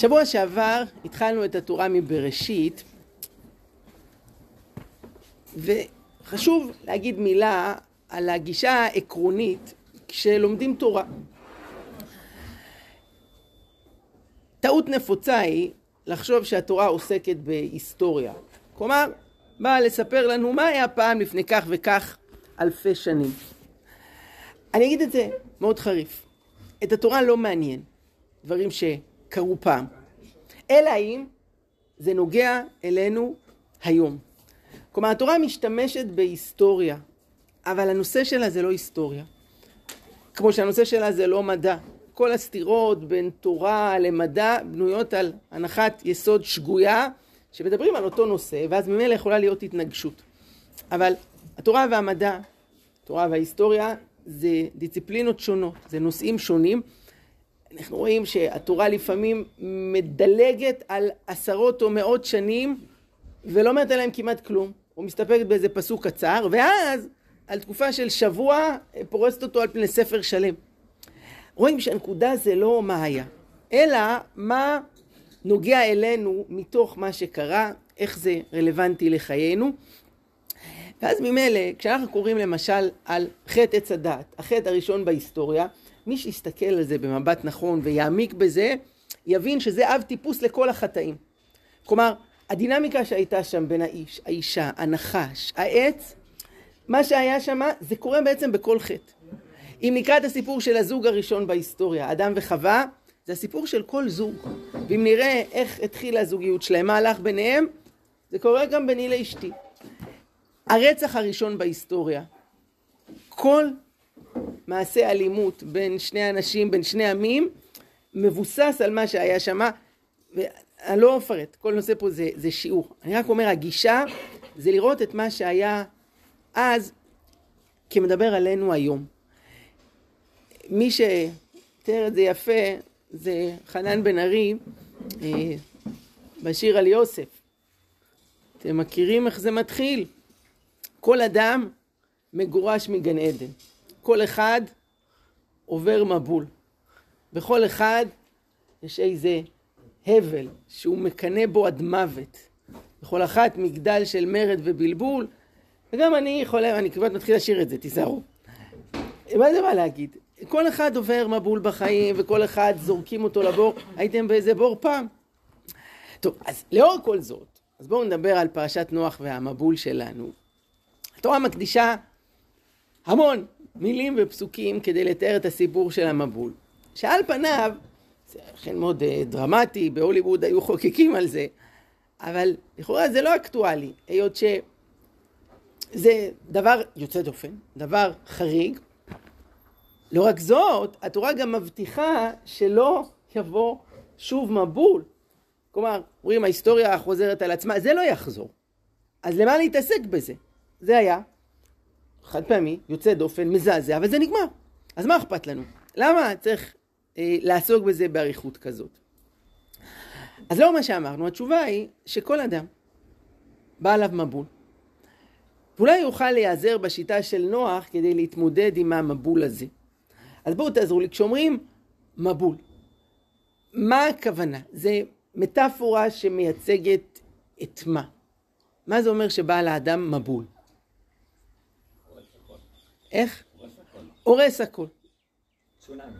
שבוע שעבר התחלנו את התורה מבראשית וחשוב להגיד מילה על הגישה העקרונית כשלומדים תורה. טעות נפוצה היא לחשוב שהתורה עוסקת בהיסטוריה. כלומר, באה לספר לנו מה היה פעם לפני כך וכך אלפי שנים. אני אגיד את זה מאוד חריף. את התורה לא מעניין דברים שקרו פעם, אלא אם זה נוגע אלינו היום. כלומר, התורה משתמשת בהיסטוריה, אבל הנושא שלה זה לא היסטוריה. כמו שהנושא שלה זה לא מדע. כל הסתירות בין תורה למדע בנויות על הנחת יסוד שגויה שמדברים על אותו נושא ואז ממילא יכולה להיות התנגשות. אבל התורה והמדע, התורה וההיסטוריה זה דיציפלינות שונות, זה נושאים שונים. אנחנו רואים שהתורה לפעמים מדלגת על עשרות או מאות שנים ולא אומרת עליהם כמעט כלום, הוא מסתפקת באיזה פסוק קצר ואז על תקופה של שבוע פורסת אותו על פני ספר שלם. רואים שהנקודה זה לא מה היה, אלא מה נוגע אלינו מתוך מה שקרה, איך זה רלוונטי לחיינו. ואז ממילא, כשאנחנו קוראים למשל על חטא עץ הדת, החטא הראשון בהיסטוריה, מי שיסתכל על זה במבט נכון ויעמיק בזה, יבין שזה אב טיפוס לכל החטאים. כלומר, הדינמיקה שהייתה שם בין האיש, האישה, הנחש, העץ, מה שהיה שם זה קורה בעצם בכל חטא. אם נקרא את הסיפור של הזוג הראשון בהיסטוריה, אדם וחווה, זה הסיפור של כל זוג. ואם נראה איך התחילה הזוגיות שלהם, מה הלך ביניהם, זה קורה גם ביני לאשתי. הרצח הראשון בהיסטוריה, כל מעשה אלימות בין שני אנשים, בין שני עמים, מבוסס על מה שהיה שם, ואני לא אפרט, כל נושא פה זה, זה שיעור. אני רק אומר, הגישה זה לראות את מה שהיה אז כמדבר עלינו היום. מי שתיאר את זה יפה זה חנן בן ארי אה, בשיר על יוסף. אתם מכירים איך זה מתחיל? כל אדם מגורש מגן עדן. כל אחד עובר מבול. בכל אחד יש איזה הבל שהוא מקנא בו עד מוות. בכל אחת מגדל של מרד ובלבול. וגם אני חולם, אני כמעט מתחיל לשיר את זה, תיזהרו. מה זה מה להגיד? כל אחד עובר מבול בחיים וכל אחד זורקים אותו לבור, הייתם באיזה בור פעם? טוב, אז לאור כל זאת, אז בואו נדבר על פרשת נוח והמבול שלנו. התורה מקדישה המון מילים ופסוקים כדי לתאר את הסיפור של המבול. שעל פניו, זה אכן מאוד אה, דרמטי, בהוליווד היו חוקקים על זה, אבל לכאורה זה לא אקטואלי, היות שזה דבר יוצא דופן, דבר חריג, לא רק זאת, התורה גם מבטיחה שלא יבוא שוב מבול. כלומר, אומרים ההיסטוריה חוזרת על עצמה, זה לא יחזור. אז למה להתעסק בזה? זה היה חד פעמי, יוצא דופן, מזעזע, וזה נגמר. אז מה אכפת לנו? למה צריך אה, לעסוק בזה באריכות כזאת? אז לא מה שאמרנו, התשובה היא שכל אדם בא עליו מבול. ואולי יוכל להיעזר בשיטה של נוח כדי להתמודד עם המבול הזה. אז בואו תעזרו לי, כשאומרים מבול, מה הכוונה? זה מטאפורה שמייצגת את מה? מה זה אומר שבעל האדם מבול? איך? הורס הכל. צונאמי.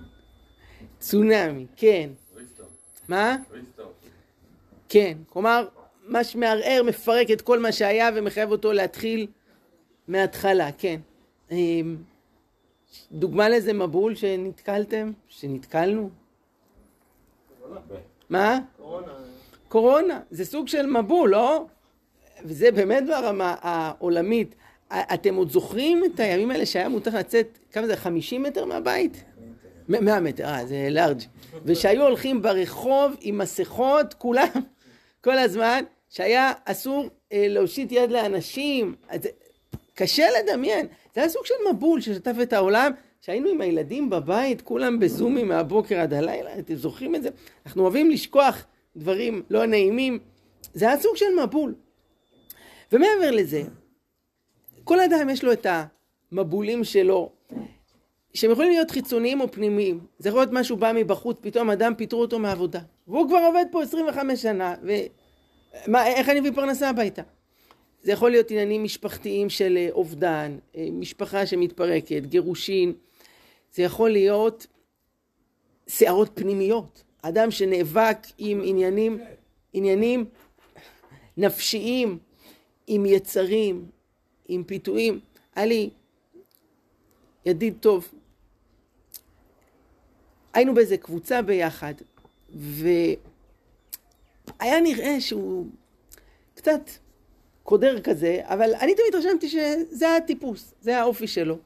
צונאמי, כן. מה? כן, כלומר, מה שמערער מפרק את כל מה שהיה ומחייב אותו להתחיל מההתחלה, כן. אמ, דוגמה לאיזה מבול שנתקלתם? שנתקלנו? מה? קורונה. קורונה, זה סוג של מבול, לא? וזה באמת ברמה העולמית. אתם עוד זוכרים את הימים האלה שהיה מותר לצאת, כמה זה, 50 מטר מהבית? 100 מטר, אה, זה לארג'. ושהיו הולכים ברחוב עם מסכות, כולם, כל הזמן, שהיה אסור אה, להושיט יד לאנשים. אז קשה לדמיין. זה היה סוג של מבול ששטף את העולם, שהיינו עם הילדים בבית, כולם בזומים מהבוקר עד הלילה, אתם זוכרים את זה? אנחנו אוהבים לשכוח דברים לא נעימים. זה היה סוג של מבול. ומעבר לזה, כל אדם יש לו את המבולים שלו. שהם יכולים להיות חיצוניים או פנימיים. זה יכול להיות משהו בא מבחוץ, פתאום אדם פיטרו אותו מעבודה. והוא כבר עובד פה 25 שנה, ואיך אני מביא פרנסה הביתה? זה יכול להיות עניינים משפחתיים של אה, אובדן, אה, משפחה שמתפרקת, גירושין. זה יכול להיות סערות פנימיות. אדם שנאבק עם עניינים, עניינים נפשיים, עם יצרים, עם פיתויים. היה לי ידיד טוב, היינו באיזה קבוצה ביחד, והיה נראה שהוא קצת קודר כזה, אבל אני תמיד התרשמתי שזה הטיפוס, זה האופי שלו.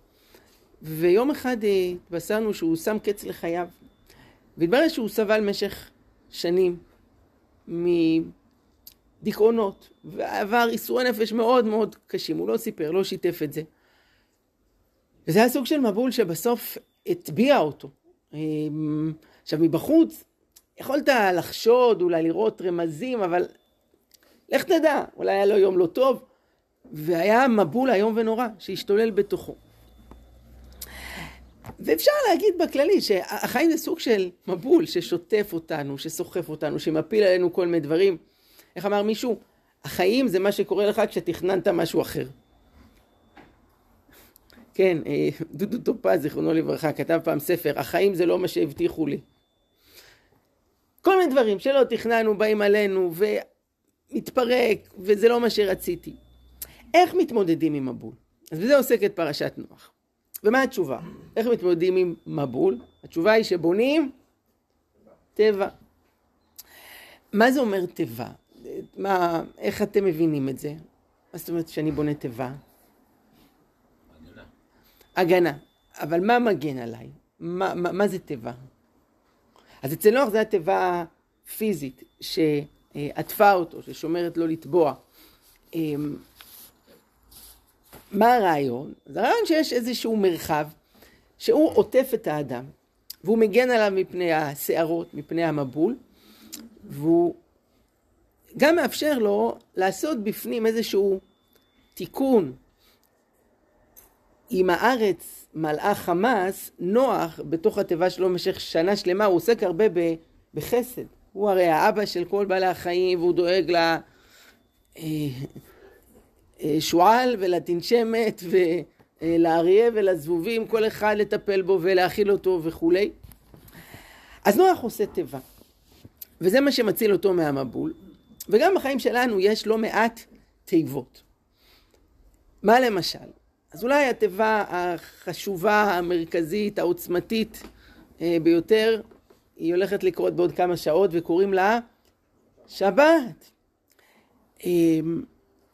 ויום אחד התבשרנו שהוא שם קץ לחייו, והתברר שהוא סבל במשך שנים מדיכאונות, ועבר איסורי נפש מאוד מאוד קשים, הוא לא סיפר, לא שיתף את זה. וזה היה סוג של מבול שבסוף הטביע אותו. אמ, עכשיו מבחוץ יכולת לחשוד, אולי לראות רמזים, אבל לך תדע, אולי היה לו יום לא טוב, והיה מבול איום ונורא שהשתולל בתוכו. ואפשר להגיד בכללי שהחיים זה סוג של מבול ששוטף אותנו, שסוחף אותנו, שמפיל עלינו כל מיני דברים. איך אמר מישהו? החיים זה מה שקורה לך כשתכננת משהו אחר. כן, אה, דודו טופז, זיכרונו לברכה, כתב פעם ספר, החיים זה לא מה שהבטיחו לי. כל מיני דברים שלא תכננו באים עלינו ומתפרק וזה לא מה שרציתי. איך מתמודדים עם מבול? אז בזה עוסקת פרשת נוח. ומה התשובה? איך מתמודדים עם מבול? התשובה היא שבונים טבע. מה זה אומר טבע? מה, איך אתם מבינים את זה? מה זאת אומרת שאני בונה תיבה? הגנה. אבל מה מגן עליי? מה, מה, מה זה תיבה? אז אצל נוח זה התיבה פיזית שעטפה אותו, ששומרת לו לטבוע. אמ, מה הרעיון? אז הרעיון שיש איזשהו מרחב שהוא עוטף את האדם והוא מגן עליו מפני הסערות, מפני המבול והוא גם מאפשר לו לעשות בפנים איזשהו תיקון אם הארץ מלאה חמאס, נוח בתוך התיבה שלו במשך שנה שלמה, הוא עוסק הרבה בחסד. הוא הרי האבא של כל בעלי החיים, והוא דואג לשועל אה, אה, ולתנשמת ולאריה ולזבובים, כל אחד לטפל בו ולהאכיל אותו וכולי. אז נוח עושה תיבה, וזה מה שמציל אותו מהמבול. וגם בחיים שלנו יש לא מעט תיבות. מה למשל? אז אולי התיבה החשובה, המרכזית, העוצמתית אה, ביותר, היא הולכת לקרות בעוד כמה שעות וקוראים לה שבת. אה,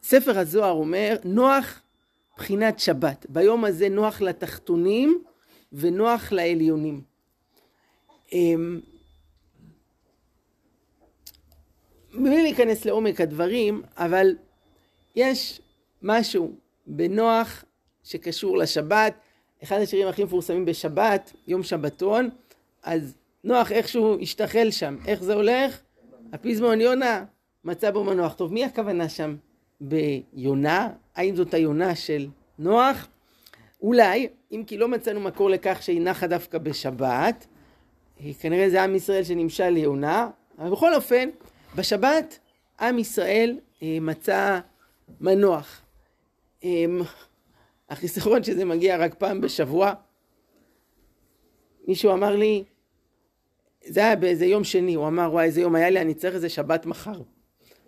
ספר הזוהר אומר, נוח בחינת שבת. ביום הזה נוח לתחתונים ונוח לעליונים. אה, בלי להיכנס לעומק הדברים, אבל יש משהו בנוח שקשור לשבת. אחד השירים הכי מפורסמים בשבת, יום שבתון, אז נוח איכשהו השתחל שם. איך זה הולך? הפזמון יונה מצא בו מנוח. טוב, מי הכוונה שם ביונה? האם זאת היונה של נוח? אולי, אם כי לא מצאנו מקור לכך שהיא נחה דווקא בשבת, כנראה זה עם ישראל שנמשל ליונה, אבל בכל אופן, בשבת עם ישראל אה, מצא מנוח. אמ, החיסרון שזה מגיע רק פעם בשבוע. מישהו אמר לי, זה היה באיזה יום שני, הוא אמר, וואי, איזה יום היה לי, אני צריך איזה שבת מחר.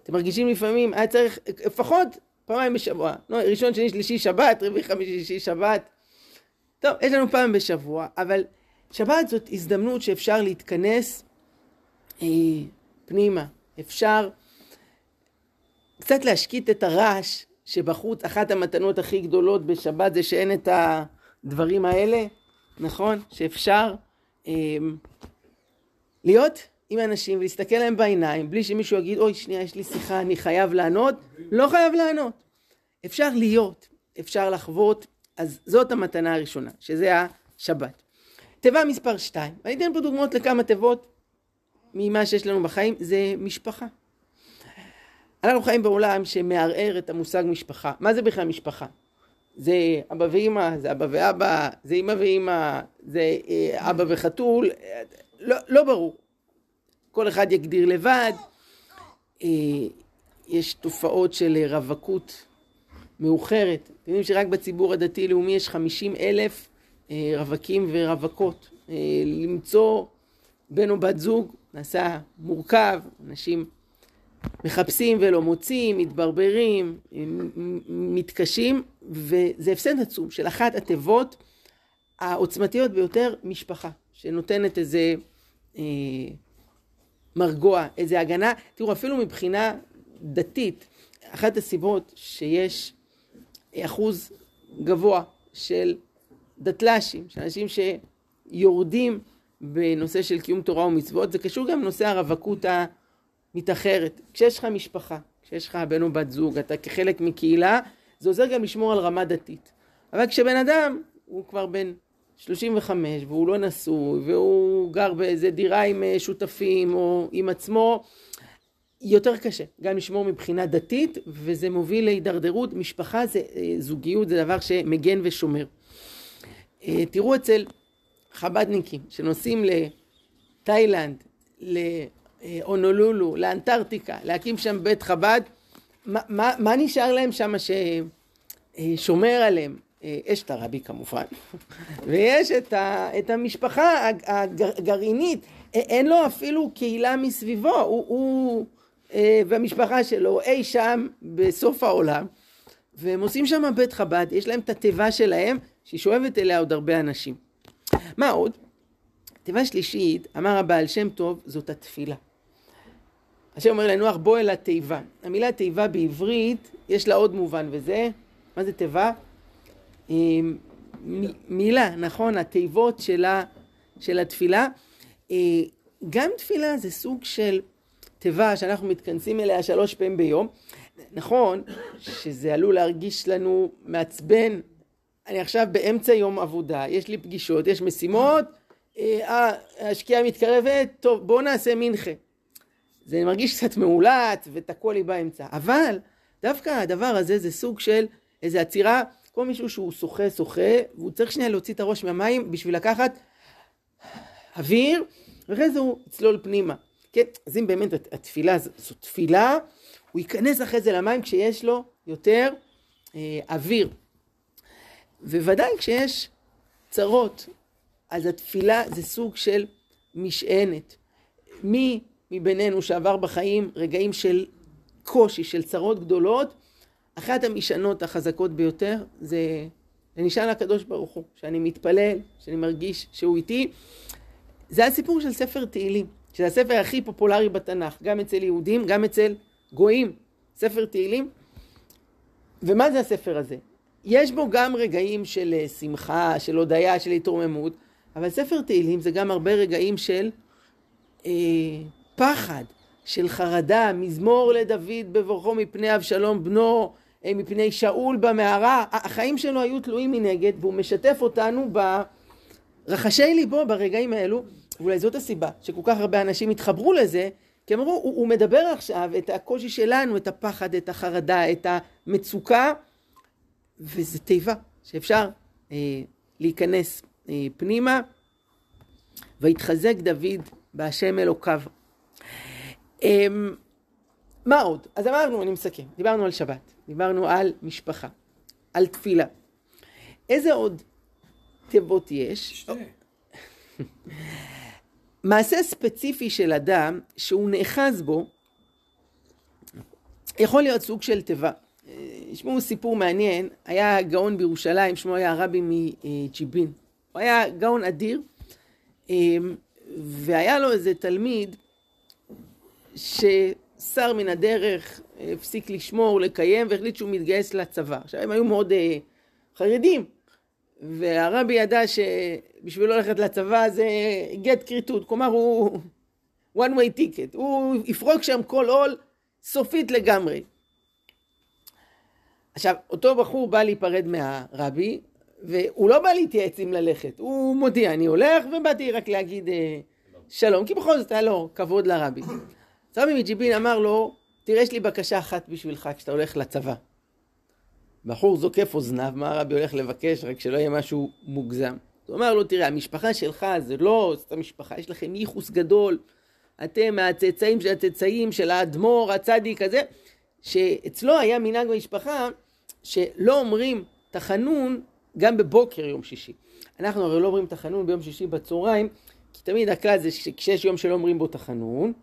אתם מרגישים לפעמים, היה צריך לפחות פעמיים בשבוע. לא, ראשון, שני, שלישי, שבת, רביעי, חמישי, שישי, שבת. טוב, יש לנו פעם בשבוע, אבל שבת זאת הזדמנות שאפשר להתכנס אה, פנימה. אפשר קצת להשקיט את הרעש שבחוץ אחת המתנות הכי גדולות בשבת זה שאין את הדברים האלה, נכון? שאפשר אה, להיות עם אנשים ולהסתכל להם בעיניים בלי שמישהו יגיד אוי שנייה יש לי שיחה אני חייב לענות, לא חייב לענות. אפשר להיות, אפשר לחוות, אז זאת המתנה הראשונה, שזה השבת. תיבה מספר 2, ואני אתן פה דוגמאות לכמה תיבות ממה שיש לנו בחיים, זה משפחה. אנחנו חיים בעולם שמערער את המושג משפחה. מה זה בכלל משפחה? זה אבא ואימא, זה אבא ואבא, זה אימא ואימא, זה אה, אבא וחתול, לא, לא ברור. כל אחד יגדיר לבד. אה, יש תופעות של רווקות מאוחרת. אתם יודעים שרק בציבור הדתי-לאומי יש 50 אלף אה, רווקים ורווקות. למצוא בן או בת זוג נעשה מורכב, אנשים מחפשים ולא מוצאים, מתברברים, מתקשים, וזה הפסד עצום של אחת התיבות העוצמתיות ביותר, משפחה, שנותנת איזה אה, מרגוע, איזה הגנה. תראו, אפילו מבחינה דתית, אחת הסיבות שיש אחוז גבוה של דתל"שים, של אנשים שיורדים בנושא של קיום תורה ומצוות, זה קשור גם לנושא הרווקות המתאחרת. כשיש לך משפחה, כשיש לך בן או בת זוג, אתה כחלק מקהילה, זה עוזר גם לשמור על רמה דתית. אבל כשבן אדם הוא כבר בן 35 והוא לא נשוי והוא גר באיזה דירה עם אה, שותפים או עם עצמו, יותר קשה גם לשמור מבחינה דתית וזה מוביל להידרדרות. משפחה זה אה, זוגיות, זה דבר שמגן ושומר. אה, תראו אצל חב"דניקים שנוסעים לתאילנד, לאונולולו, לאנטארקטיקה, להקים שם בית חב"ד, מה, מה, מה נשאר להם שם ששומר עליהם? יש את הרבי כמובן, ויש את, ה, את המשפחה הגרעינית, אין לו אפילו קהילה מסביבו, הוא, הוא והמשפחה שלו אי שם בסוף העולם, והם עושים שם בית חב"ד, יש להם את התיבה שלהם, שהיא שואבת אליה עוד הרבה אנשים. מה עוד? תיבה שלישית, אמר הבעל שם טוב, זאת התפילה. השם אומר לנוח בוא אל התיבה. המילה תיבה בעברית יש לה עוד מובן וזה, מה זה תיבה? אמ, מילה, נכון, התיבות שלה, של התפילה. אה, גם תפילה זה סוג של תיבה שאנחנו מתכנסים אליה שלוש פעמים ביום. נכון שזה עלול להרגיש לנו מעצבן אני עכשיו באמצע יום עבודה, יש לי פגישות, יש משימות, אה, השקיעה מתקרבת, טוב בואו נעשה מנחה. זה מרגיש קצת מאולץ ותקוע לי באמצע, אבל דווקא הדבר הזה זה סוג של איזו עצירה, כמו מישהו שהוא שוחה שוחה, והוא צריך שנייה להוציא את הראש מהמים בשביל לקחת אוויר, ואחרי זה הוא יצלול פנימה. כן, אז אם באמת התפילה זו תפילה, הוא ייכנס אחרי זה למים כשיש לו יותר אה, אוויר. וודאי כשיש צרות, אז התפילה זה סוג של משענת. מי מבינינו שעבר בחיים רגעים של קושי, של צרות גדולות, אחת המשענות החזקות ביותר זה לנשאל לקדוש ברוך הוא, שאני מתפלל, שאני מרגיש שהוא איתי. זה הסיפור של ספר תהילים, שזה הספר הכי פופולרי בתנ"ך, גם אצל יהודים, גם אצל גויים. ספר תהילים. ומה זה הספר הזה? יש בו גם רגעים של אה, שמחה, של הודיה, של התרוממות, אבל ספר תהילים זה גם הרבה רגעים של אה, פחד, של חרדה, מזמור לדוד בבורכו מפני אבשלום בנו, אה, מפני שאול במערה, החיים שלו היו תלויים מנגד, והוא משתף אותנו ברחשי ליבו ברגעים האלו, ואולי זאת הסיבה שכל כך הרבה אנשים התחברו לזה, כי אמרו, הוא, הוא מדבר עכשיו את הקושי שלנו, את הפחד, את החרדה, את המצוקה, וזה תיבה שאפשר אה, להיכנס אה, פנימה. ויתחזק דוד בהשם אלוקיו. אה, מה עוד? אז אמרנו, אני מסכם, דיברנו על שבת, דיברנו על משפחה, על תפילה. איזה עוד תיבות יש? מעשה ספציפי של אדם שהוא נאחז בו יכול להיות סוג של תיבה. תשמעו סיפור מעניין, היה גאון בירושלים, שמו היה הרבי מצ'יבין. הוא היה גאון אדיר, אמ, והיה לו איזה תלמיד ששר מן הדרך, הפסיק לשמור, לקיים, והחליט שהוא מתגייס לצבא. עכשיו, הם היו מאוד אה, חרדים, והרבי ידע שבשביל לא ללכת לצבא זה גט כריתות, כלומר הוא one way ticket, הוא יפרוק שם כל עול סופית לגמרי. עכשיו, אותו בחור בא להיפרד מהרבי, והוא לא בא להתייעץ אם ללכת, הוא מודיע, אני הולך, ובאתי רק להגיד אה, שלום, כי בכל זאת היה לו כבוד לרבי. אז רבי מג'יבין אמר לו, תראה, יש לי בקשה אחת בשבילך כשאתה הולך לצבא. בחור זוקף אוזניו, מה הרבי הולך לבקש, רק שלא יהיה משהו מוגזם. הוא אמר לו, תראה, המשפחה שלך זה לא סתם משפחה, יש לכם ייחוס גדול. אתם מהצאצאים של הצאצאים של האדמו"ר, הצדיק הזה, שאצלו היה מנהג במשפחה שלא אומרים תחנון גם בבוקר יום שישי. אנחנו הרי לא אומרים תחנון ביום שישי בצהריים, כי תמיד הכלל זה שכשיש יום שלא אומרים בו תחנון,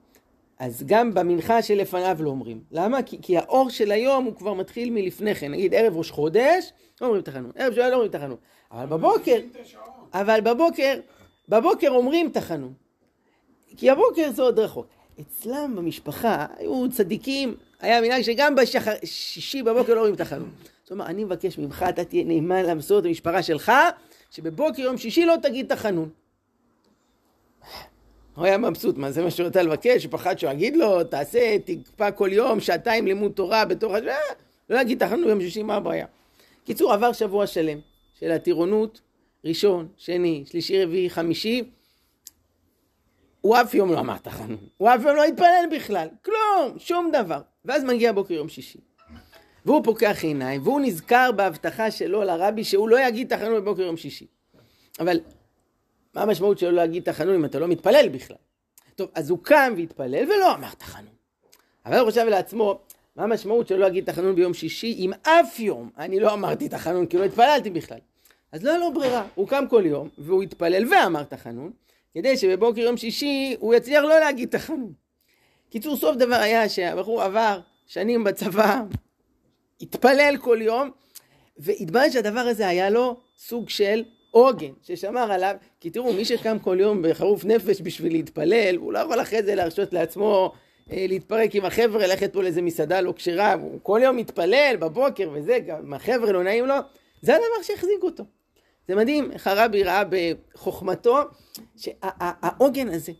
אז גם במנחה שלפניו לא אומרים. למה? כי, כי האור של היום הוא כבר מתחיל מלפני כן. נגיד ערב ראש חודש, לא אומרים תחנון. ערב שעה לא אומרים תחנון. אבל בבוקר, אבל בבוקר, בבוקר אומרים תחנון. כי הבוקר זה עוד רחוק. אצלם במשפחה היו צדיקים, היה מנהג שגם בשישי בבוקר לא אומרים תחנון. זאת אומרת, אני מבקש ממך, אתה תהיה נאמן למסורת המשפחה שלך, שבבוקר יום שישי לא תגיד תחנון. הוא היה מבסוט, מה זה מה שהוא רצה לבקש? הוא פחד שהוא יגיד לו, תעשה, תקפא כל יום, שעתיים לימוד תורה בתוך השעה, לא יגיד תחנו ביום שישי, מה הבעיה? קיצור, עבר שבוע שלם של הטירונות, ראשון, שני, שלישי, רביעי, חמישי, הוא אף יום לא אמר תחנון, הוא אף יום לא התפלל בכלל, כלום, שום דבר. ואז מגיע בוקר יום שישי. והוא פוקח עיניים, והוא נזכר בהבטחה שלו לרבי שהוא לא יגיד תחנון בבוקר יום שישי. אבל מה המשמעות שלא להגיד תחנון אם אתה לא מתפלל בכלל? טוב, אז הוא קם והתפלל ולא אמר תחנון. אבל הוא חושב לעצמו, מה המשמעות שלא להגיד תחנון ביום שישי אם אף יום אני לא אמרתי תחנון כי לא התפללתי בכלל? אז לא היה לו ברירה, הוא קם כל יום והוא התפלל ואמר תחנון, כדי שבבוקר יום שישי הוא יצליח לא להגיד תחנון. קיצור, סוף דבר היה שהבחור עבר שנים בצבא, התפלל כל יום, והתברר שהדבר הזה היה לו סוג של עוגן ששמר עליו, כי תראו, מי שקם כל יום בחרוף נפש בשביל להתפלל, הוא לא יכול אחרי זה להרשות לעצמו אה, להתפרק עם החבר'ה, ללכת פה לאיזה מסעדה לא כשרה, הוא כל יום מתפלל בבוקר וזה, גם החבר'ה לא נעים לו, זה הדבר שהחזיק אותו. זה מדהים איך הרבי ראה בחוכמתו שהעוגן הזה,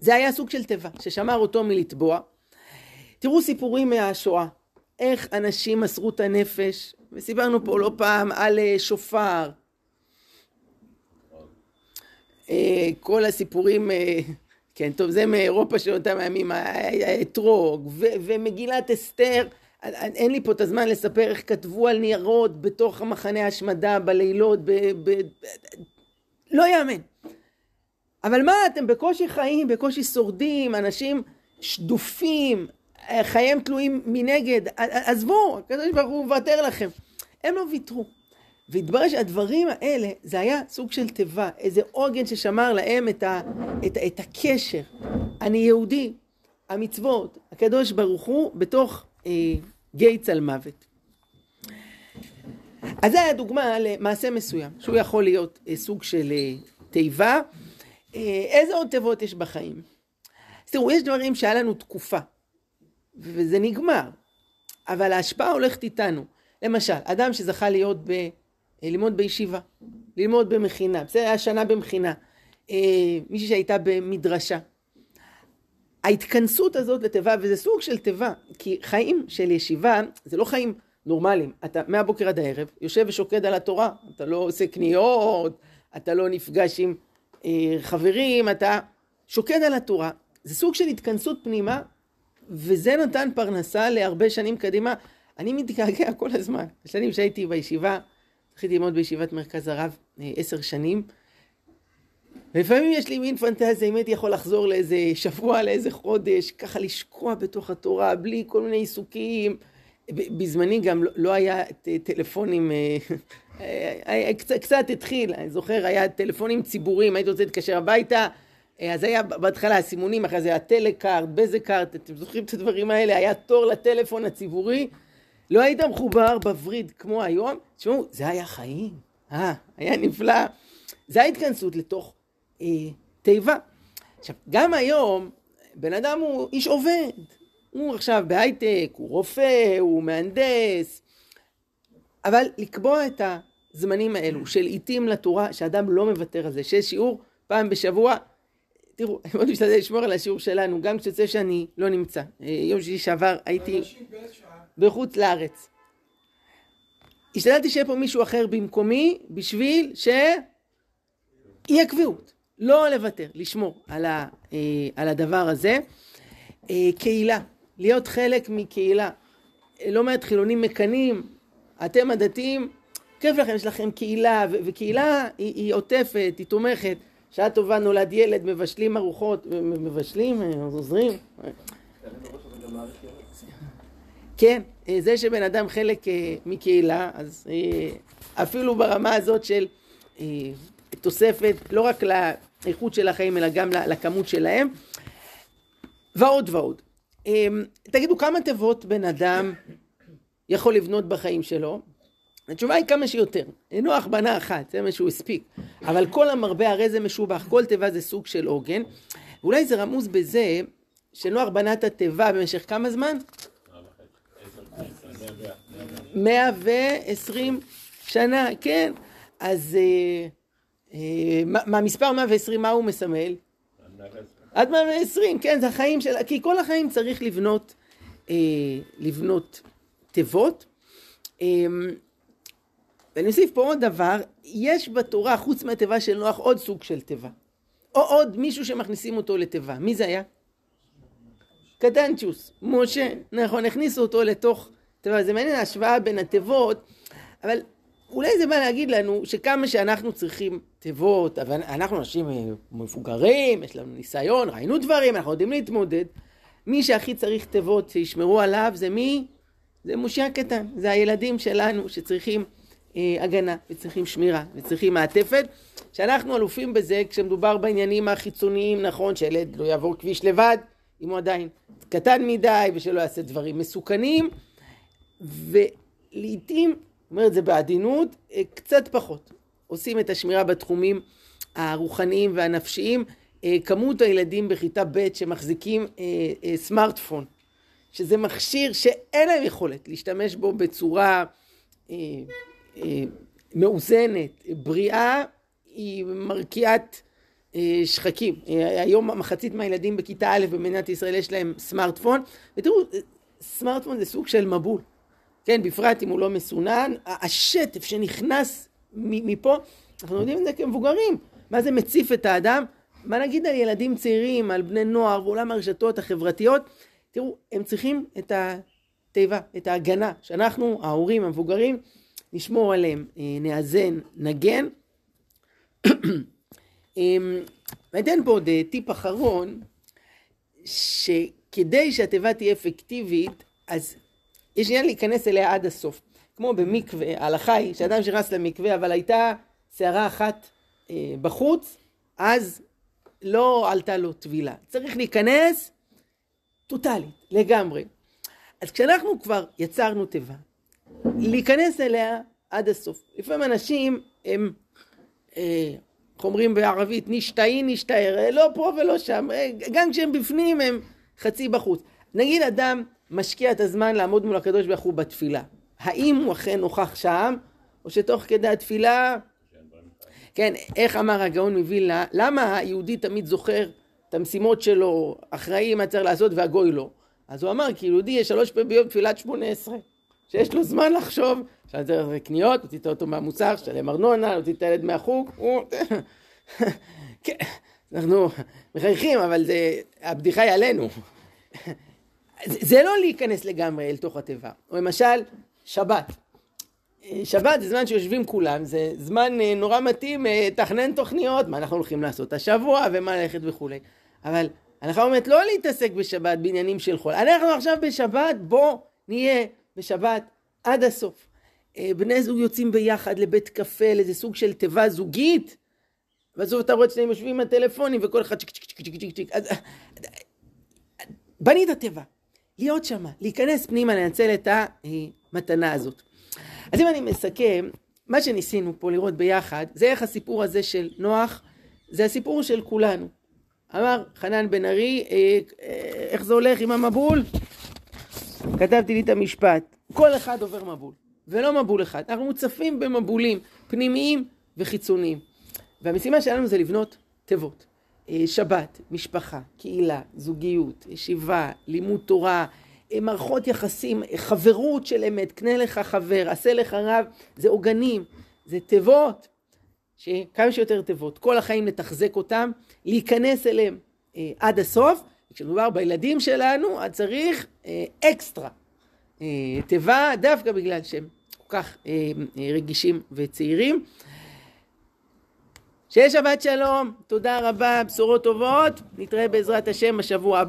זה היה סוג של תיבה ששמר אותו מלטבוע. תראו סיפורים מהשואה, איך אנשים מסרו את הנפש, וסיפרנו פה לא פעם על אה, שופר, אה, כל הסיפורים, אה, כן, טוב, זה מאירופה של אותם הימים, האתרוג ומגילת אסתר. אין לי פה את הזמן לספר איך כתבו על ניירות בתוך המחנה ההשמדה בלילות, ב, ב, לא יאמן. אבל מה, אתם בקושי חיים, בקושי שורדים, אנשים שדופים, חייהם תלויים מנגד, עזבו, הקדוש ברוך הוא מוותר לכם. הם לא ויתרו. והתברר שהדברים האלה, זה היה סוג של תיבה, איזה עוגן ששמר להם את, ה, את, את הקשר. אני יהודי, המצוות, הקדוש ברוך הוא, בתוך אה, גיא צל מוות. אז זה היה דוגמה למעשה מסוים, שהוא יכול להיות אה, סוג של אה, תיבה. אה, איזה עוד תיבות יש בחיים? אז תראו, יש דברים שהיה לנו תקופה, וזה נגמר, אבל ההשפעה הולכת איתנו. למשל, אדם שזכה להיות ב... אה, ללמוד בישיבה, ללמוד במכינה, בסדר, היה שנה במכינה, אה, מישהי שהייתה במדרשה. ההתכנסות הזאת לתיבה, וזה סוג של תיבה, כי חיים של ישיבה זה לא חיים נורמליים. אתה מהבוקר עד הערב יושב ושוקד על התורה, אתה לא עושה קניות, אתה לא נפגש עם חברים, אתה שוקד על התורה. זה סוג של התכנסות פנימה, וזה נתן פרנסה להרבה שנים קדימה. אני מתגעגע כל הזמן. בשנים שהייתי בישיבה, התחלתי ללמוד בישיבת מרכז הרב אה, עשר שנים. ולפעמים יש לי מין פנטזיה, אם הייתי יכול לחזור לאיזה שבוע, לאיזה חודש, ככה לשקוע בתוך התורה, בלי כל מיני עיסוקים. בזמני גם לא, לא היה טלפונים, אה, אה, קצת, התחיל, אני זוכר, היה טלפונים ציבוריים, הייתי רוצה להתקשר הביתה, אז היה בהתחלה הסימונים, אחרי זה היה טלקארט, בזקארט, אתם זוכרים את הדברים האלה? היה תור לטלפון הציבורי. לא היית מחובר בווריד כמו היום, תשמעו, זה היה חיים, אה, היה נפלא. זה ההתכנסות לתוך אה, תיבה. עכשיו, גם היום, בן אדם הוא איש עובד. הוא עכשיו בהייטק, הוא רופא, הוא מהנדס. אבל לקבוע את הזמנים האלו של עיתים לתורה, שאדם לא מוותר על זה, שיש שיעור פעם בשבוע. תראו, אני מאוד משתדל לשמור על השיעור שלנו, גם כשיוצא שאני לא נמצא. אה, יום שישי שעבר הייתי... בחוץ לארץ. השתדלתי שיהיה פה מישהו אחר במקומי בשביל שיהיה קביעות. לא לוותר, לשמור על, ה, אה, על הדבר הזה. אה, קהילה, להיות חלק מקהילה. לא מעט חילונים מקנאים, אתם הדתיים, כיף לכם, יש לכם קהילה, וקהילה היא, היא עוטפת, היא תומכת. שעה טובה נולד ילד, מבשלים ארוחות, מבשלים, עוזרים. כן, זה שבן אדם חלק מקהילה, אז אפילו ברמה הזאת של תוספת, לא רק לאיכות של החיים, אלא גם לכמות שלהם, ועוד ועוד. תגידו, כמה תיבות בן אדם יכול לבנות בחיים שלו? התשובה היא כמה שיותר. נוח בנה אחת, זה מה שהוא הספיק. אבל כל המרבה הרי זה משובח, כל תיבה זה סוג של עוגן. ואולי זה רמוז בזה שנוח בנה את התיבה במשך כמה זמן? מאה ועשרים שנה, כן. אז אה, אה, מה, מספר מאה ועשרים, מה הוא מסמל? עד מאה ועשרים, כן, זה החיים של... כי כל החיים צריך לבנות, אה, לבנות תיבות. ואני אוסיף פה עוד דבר, יש בתורה, חוץ מהתיבה של נוח, עוד סוג של תיבה. או עוד מישהו שמכניסים אותו לתיבה. מי זה היה? קטנצ'וס, משה, נכון, הכניסו אותו לתוך תיבה. זה מעניין ההשוואה בין התיבות, אבל אולי זה בא להגיד לנו שכמה שאנחנו צריכים תיבות, אבל אנחנו אנשים מבוגרים, יש לנו ניסיון, ראינו דברים, אנחנו יודעים להתמודד. מי שהכי צריך תיבות שישמרו עליו זה מי? זה משה הקטן, זה הילדים שלנו שצריכים אה, הגנה, וצריכים שמירה, וצריכים מעטפת, שאנחנו אלופים בזה כשמדובר בעניינים החיצוניים, נכון, שילד לא יעבור כביש לבד, אם הוא עדיין קטן מדי, ושלא יעשה דברים מסוכנים, ולעיתים, אומר את זה בעדינות, אה, קצת פחות. עושים את השמירה בתחומים הרוחניים והנפשיים. אה, כמות הילדים בכיתה ב' שמחזיקים סמארטפון, שזה מכשיר שאין להם יכולת להשתמש בו בצורה אה, מאוזנת, בריאה, היא מרקיעת אה, שחקים. אה, היום מחצית מהילדים בכיתה א' במדינת ישראל יש להם סמארטפון, ותראו, סמארטפון זה סוג של מבול, כן, בפרט אם הוא לא מסונן, השטף שנכנס מפה, אנחנו יודעים את זה כמבוגרים, מה זה מציף את האדם, מה נגיד על ילדים צעירים, על בני נוער ועולם הרשתות החברתיות, תראו, הם צריכים את התיבה, את ההגנה, שאנחנו, ההורים, המבוגרים, נשמור עליהם, אה, נאזן, נגן. אמ, ואני אתן פה עוד אה, טיפ אחרון, שכדי שהתיבה תהיה אפקטיבית, אז יש עניין להיכנס אליה עד הסוף. כמו במקווה, ההלכה היא שאדם שנכנס למקווה, אבל הייתה שערה אחת אה, בחוץ, אז לא עלתה לו טבילה. צריך להיכנס טוטאלית, לגמרי. אז כשאנחנו כבר יצרנו תיבה, להיכנס אליה עד הסוף. לפעמים אנשים הם, אה, איך אומרים בערבית, נשתאי נשתער, לא פה ולא שם, אה, גם כשהם בפנים הם חצי בחוץ. נגיד אדם משקיע את הזמן לעמוד מול הקדוש ברוך הוא בתפילה. האם הוא אכן נוכח שם, או שתוך כדי התפילה... כן, איך אמר הגאון מווילנה, למה היהודי תמיד זוכר את המשימות שלו, אחראי מה צריך לעשות והגוי לא? אז הוא אמר, כי יהודי יש שלוש פעמים ביום תפילת שמונה עשרה. שיש לו זמן לחשוב, אפשר לצאת קניות, הוציא אותו מהמוצר, שלם ארנונה, הוציא את הילד מהחוג, הוא... כן, אנחנו מחייכים, אבל זה, הבדיחה היא עלינו. זה לא להיכנס לגמרי אל תוך התיבה. או למשל, שבת. שבת זה זמן שיושבים כולם, זה זמן אה, נורא מתאים אה, תוכניות, מה אנחנו הולכים לעשות השבוע ומה ללכת וכולי. אבל אנחנו אומרת לא להתעסק בשבת בעניינים של חול. אנחנו עכשיו בשבת, בוא נהיה בשבת עד הסוף. אה, בני זוג יוצאים ביחד לבית קפה, לאיזה סוג של תיבה זוגית, בסוף אתה רואה את שניהם יושבים עם הטלפונים וכל אחד צ'יק צ'יק צ'יק צ'יק צ'יק צ'יק. אז בנית תיבה, להיות שם, להיכנס פנימה, לנצל את המתנה הזאת. אז אם אני מסכם, מה שניסינו פה לראות ביחד, זה איך הסיפור הזה של נוח, זה הסיפור של כולנו. אמר חנן בן ארי, אה, אה, איך זה הולך עם המבול? כתבתי לי את המשפט, כל אחד עובר מבול, ולא מבול אחד. אנחנו מוצפים במבולים פנימיים וחיצוניים. והמשימה שלנו זה לבנות תיבות. אה, שבת, משפחה, קהילה, זוגיות, ישיבה, לימוד תורה, אה, מערכות יחסים, אה, חברות של אמת, קנה לך חבר, עשה לך רב, זה עוגנים, זה תיבות, שכמה שיותר תיבות, כל החיים לתחזק אותם, להיכנס אליהם עד הסוף, כשמדובר בילדים שלנו, אז צריך אקסטרה אה, תיבה דווקא בגלל שהם כך רגישים וצעירים. שיהיה שבת שלום, תודה רבה, בשורות טובות, נתראה בעזרת השם בשבוע הבא.